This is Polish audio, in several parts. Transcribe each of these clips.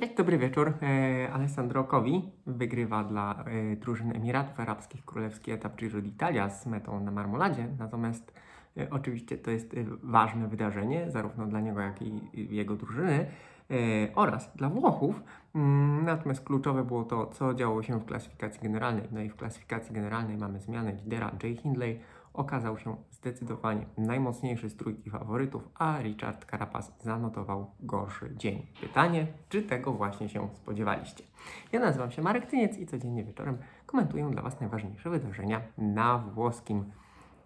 Cześć, dobry wieczór. E, Alessandro Covi wygrywa dla e, drużyny Emiratów Arabskich królewski etap Giro d'Italia z metą na Marmoladzie. Natomiast e, oczywiście to jest ważne wydarzenie, zarówno dla niego, jak i jego drużyny oraz dla Włochów. Mm, Natomiast kluczowe było to, co działo się w klasyfikacji generalnej. No i w klasyfikacji generalnej mamy zmianę lidera Jay Hindley. Okazał się zdecydowanie najmocniejszy z trójki faworytów, a Richard Carapaz zanotował gorszy dzień. Pytanie, czy tego właśnie się spodziewaliście? Ja nazywam się Marek Tyniec i codziennie wieczorem komentuję dla Was najważniejsze wydarzenia na włoskim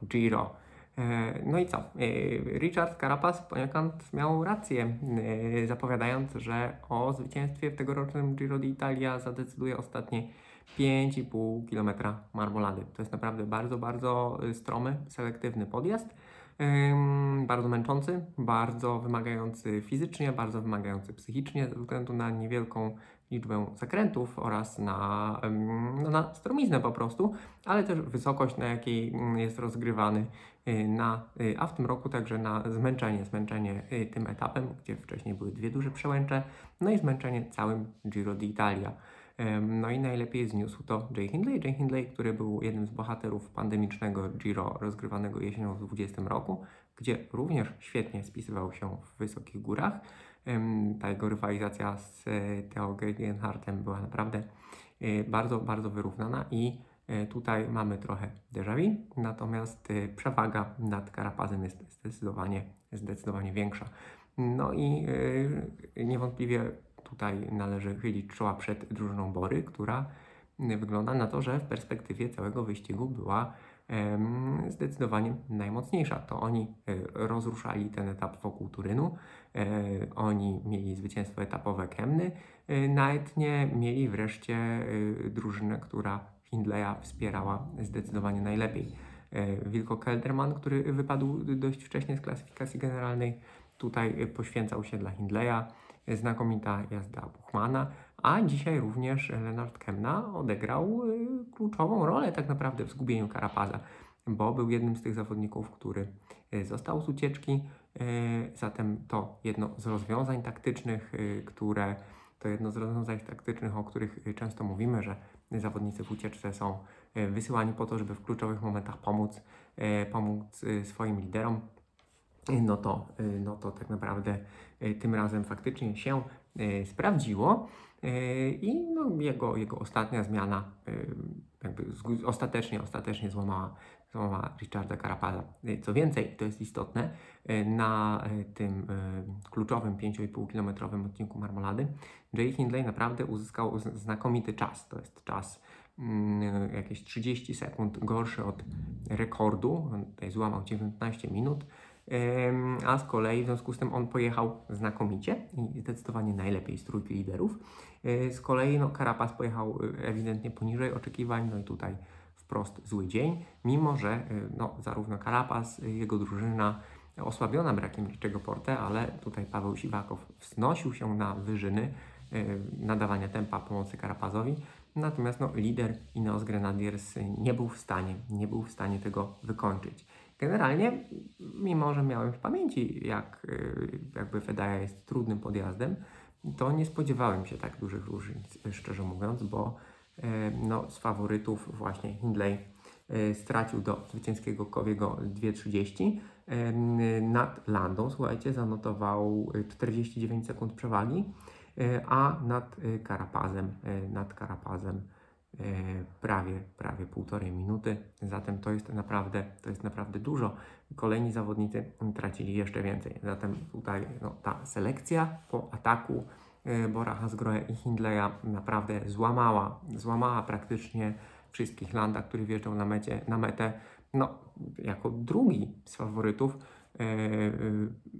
Giro. E, No i co? E, Richard Carapaz poniekąd miał rację, e, zapowiadając, że o zwycięstwie w tegorocznym Giro d'Italia zadecyduje ostatnie 5,5 km marmolady. To jest naprawdę bardzo, bardzo y, stromy, selektywny podjazd. Bardzo męczący, bardzo wymagający fizycznie, bardzo wymagający psychicznie ze względu na niewielką liczbę zakrętów oraz na, no, na stromiznę po prostu, ale też wysokość, na jakiej mm, jest rozgrywany, y, na, y, a w tym roku także na zmęczenie, zmęczenie tym etapem, gdzie wcześniej były dwie duże przełęcze, no i zmęczenie całym Giro d'Italia. No i najlepiej zniósł to Jay Hindley. Jay Hindley, który był jednym z bohaterów pandemicznego Giro rozgrywanego jesienią w 2020 roku, gdzie również świetnie spisywał się w wysokich górach. Ta jego rywalizacja z e, Theo Gegenhardtem była naprawdę e, bardzo, bardzo wyrównana i e, tutaj mamy trochę déjà vu, natomiast przewaga nad Karapazem jest zdecydowanie, zdecydowanie większa. No i niewątpliwie tutaj należy chylić czoła przed drużyną Bory, która wygląda na to, że w perspektywie całego wyścigu była zdecydowanie najmocniejsza. To oni y, rozruszali ten etap wokół Turynu, e, oni mieli zwycięstwo etapowe Kemny, y, na Etnie mieli wreszcie drużynę, która Hindleya wspierała zdecydowanie najlepiej. E, Wilko Kelderman, który wypadł dość wcześnie z klasyfikacji generalnej, tutaj poświęcał się dla Hindleya znakomita jazda Buchmana, a dzisiaj również Leonard Kemna odegrał y, kluczową rolę tak naprawdę w zgubieniu Karapaza, bo był jednym z tych zawodników, który y, został z ucieczki, y, zatem to jedno z rozwiązań taktycznych, które to jedno z rozwiązań taktycznych, o których często mówimy, że zawodnicy w ucieczce są wysyłani po to, żeby w kluczowych momentach pomóc, pomóc swoim liderom no to, y, no to tak naprawdę y, tym razem faktycznie się y, sprawdziło y, i no, jego, jego ostatnia zmiana y, jakby ostatecznie, ostatecznie złamała, złamała Richarda Carapaza. Y, Co więcej, to jest istotne, y, na y, tym y, kluczowym 5,5 kilometrowym odcinku Marmolady Jay Hindley naprawdę uzyskał znakomity czas. To jest czas mm, jakieś 30 sekund gorszy od rekordu. On tutaj złamał 19 minut. A z kolei w związku z tym on pojechał znakomicie i zdecydowanie najlepiej z trójki liderów. Yy, Z kolei no, Carapaz pojechał y, ewidentnie poniżej oczekiwań, no i tutaj wprost zły dzień, mimo że y, no, zarówno Carapaz, jego drużyna osłabiona brakiem Liczego Porte, ale tutaj Paweł Siwakow wznosił się na wyżyny nadawania tempa pomocy Carapazowi. Natomiast no, lider Ineos Grenadiers nie był w stanie, nie był w stanie tego wykończyć. Generalnie, mimo że miałem w pamięci, jak y, jakby Fedaja jest trudnym podjazdem, to nie spodziewałem się tak dużych różnic, szczerze mówiąc, bo y, no, z faworytów właśnie Hindley y, stracił do zwycięskiego Kowiego 2.30. y, Nad Landą, słuchajcie, zanotował y, 49 sekund przewagi, a nad Karapazem, nad Karapazem prawie, prawie półtorej minuty. Zatem to jest naprawdę, to jest naprawdę dużo. Kolejni zawodnicy tracili jeszcze więcej. Zatem tutaj no, ta selekcja po ataku e, Bora Hasgrohe i Hindleya naprawdę złamała, złamała praktycznie wszystkich Landa, który wjeżdżał na, mecie, na metę. No, jako drugi z faworytów e, e,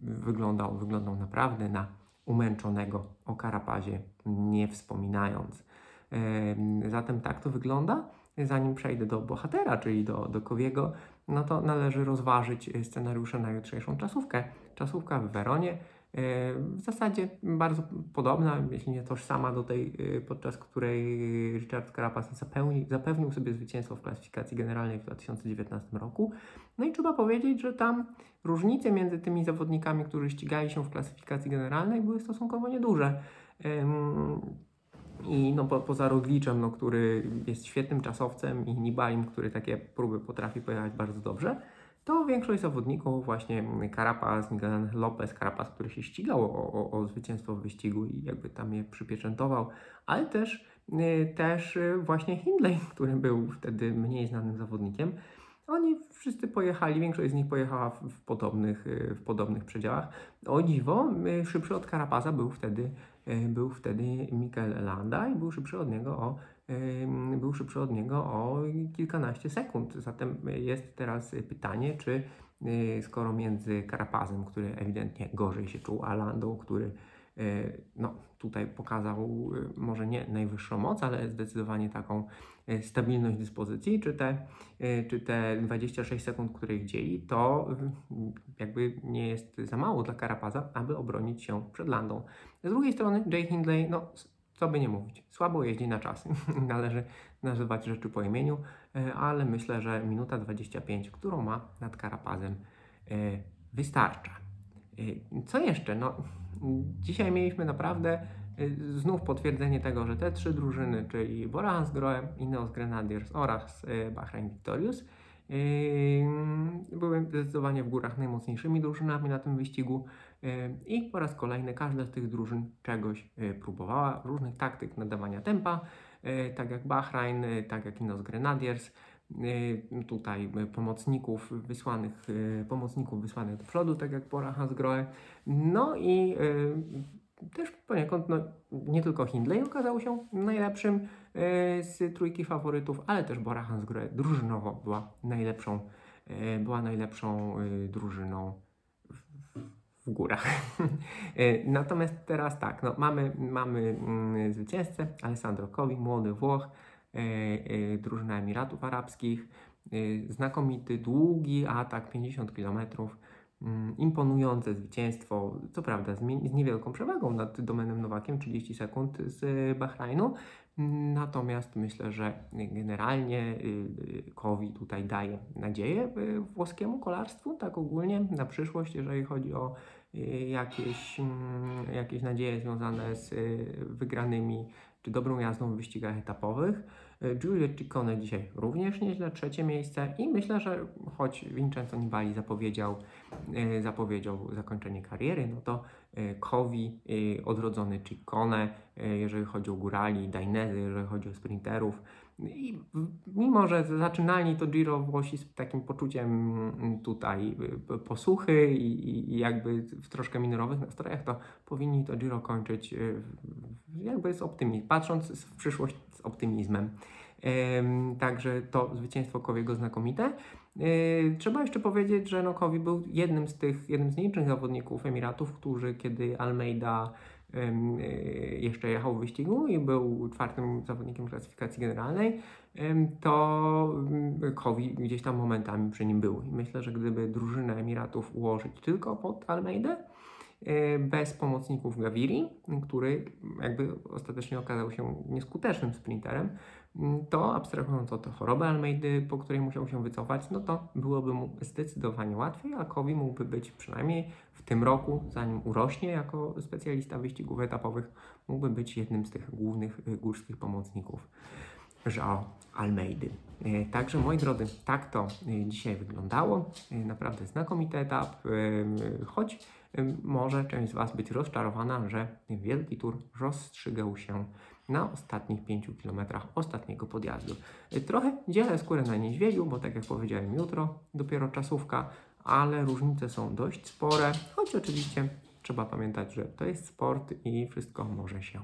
wyglądał, wyglądał naprawdę na umęczonego o Karapazie, nie wspominając. Em, Zatem tak to wygląda. Zanim przejdę do bohatera, czyli do, do Kowiego, no to należy rozważyć scenariusze na jutrzejszą czasówkę. Czasówka w Weronie W zasadzie bardzo podobna, jeśli nie tożsama do tej, e, podczas której Richard Carapaz zapełni, zapewnił sobie zwycięstwo w klasyfikacji generalnej w 2019 roku. No i trzeba powiedzieć, że tam różnice między tymi zawodnikami, którzy ścigali się w klasyfikacji generalnej, były stosunkowo nieduże. I no, po, poza Rogliczem, no, który jest świetnym czasowcem i Nibalim, który takie próby potrafi pojechać bardzo dobrze, to większość zawodników, właśnie Carapaz, Miguel Lopez, Carapaz, który się ścigał o, o, o zwycięstwo w wyścigu i jakby tam je przypieczętował, ale też, y, też y, właśnie Hindley, który był wtedy mniej znanym zawodnikiem. Oni wszyscy pojechali, większość z nich pojechała w, w podobnych, y, w podobnych przedziałach. O dziwo, szybszy od Carapaza był wtedy, był wtedy Mikel Landa i był szybszy od niego o był szybszy od niego o kilkanaście sekund. Zatem jest teraz pytanie, czy y, skoro między Karapazem, który ewidentnie gorzej się czuł, a Landą, który no, tutaj pokazał y, może nie najwyższą moc, ale zdecydowanie taką stabilność dyspozycji, czy te, czy te 26 sekund, które ich dzieli, to jakby nie jest za mało dla Karapaza, aby obronić się przed Landą. Z drugiej strony Jay Hindley, no co by nie mówić, słabo jeździ na czas. Należy nazywać rzeczy po imieniu, e, ale myślę, że minuta 25, którą ma nad Karapazem, e, wystarcza. E, co jeszcze? No, dzisiaj mieliśmy naprawdę znów potwierdzenie tego, że te trzy drużyny, czyli Bora Hansgrohe, Ineos Grenadiers oraz Bahrain Victorious, były zdecydowanie w górach najmocniejszymi drużynami na tym wyścigu i po raz kolejny każda z tych drużyn czegoś próbowała, różnych taktyk nadawania tempa, tak jak Bahrain, tak jak Ineos Grenadiers, tutaj pomocników wysłanych, pomocników wysłanych do przodu, tak jak Bora Hansgrohe. No i też poniekąd no, nie tylko Hindley okazał się najlepszym z trójki faworytów, ale też Bora Hansgrohe drużynowo była najlepszą, była najlepszą drużyną w górach. Natomiast teraz tak, no, mamy, mamy mm, zwycięzcę Alessandro Covi, młody Włoch, drużyna Emiratów Arabskich, znakomity, długi atak, 50 km, mm, imponujące zwycięstwo, co prawda z, niewielką przewagą nad Domenem Nowakiem, 30 sekund z Bahrajnu, Natomiast myślę, że generalnie Kowi y, y, tutaj daje nadzieję y, włoskiemu kolarstwu, tak ogólnie na przyszłość, jeżeli chodzi o jakieś, mm, jakieś nadzieje związane z wygranymi czy dobrą jazdą w wyścigach etapowych. Giulio Ciccone dzisiaj również nieźle, trzecie miejsce i myślę, że choć Vincenzo Nibali zapowiedział, zapowiedział zakończenie kariery, no to Kowi, odrodzony Ciccone, jeżeli chodzi o górali, Dainezy, jeżeli chodzi o sprinterów. I mimo, że zaczynali to Giro Włosi z takim poczuciem tutaj posłuchy i, i jakby w troszkę minorowych nastrojach, to powinni to Giro kończyć jakby z optymizmem, patrząc w przyszłość z optymizmem. Także to zwycięstwo Kowiego znakomite. Yy, trzeba jeszcze powiedzieć, że Nokowi był jednym z tych, jednym z nielicznych zawodników Emiratów, którzy kiedy Almeida jeszcze jechał w wyścigu i był czwartym zawodnikiem klasyfikacji generalnej, to Kowi gdzieś tam momentami przy nim był. I myślę, że gdyby drużynę Emiratów ułożyć tylko pod Almeidę, bez pomocników Gaviri, który jakby ostatecznie okazał się nieskutecznym sprinterem, to abstrahując od choroby Almeidy, po której musiał się wycofać, no to byłoby mu zdecydowanie łatwiej, a Kowi mógłby być przynajmniej w tym roku, zanim urośnie jako specjalista wyścigów etapowych, mógłby być jednym z tych głównych y, górskich pomocników Joao Almeidy. E, także moi drodzy, tak to y, dzisiaj wyglądało. Naprawdę znakomity etap, choć może część z Was być rozczarowana, że wielki tur rozstrzygał się na ostatnich 5 kilometrach ostatniego podjazdu. Trochę dzielę skórę na niedźwiedziu, bo tak jak powiedziałem, jutro dopiero czasówka, ale różnice są dość spore, choć oczywiście trzeba pamiętać, że to jest sport i wszystko może się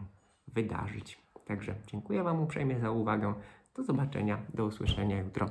wydarzyć. Także dziękuję Wam uprzejmie za uwagę. Do zobaczenia, do usłyszenia jutro.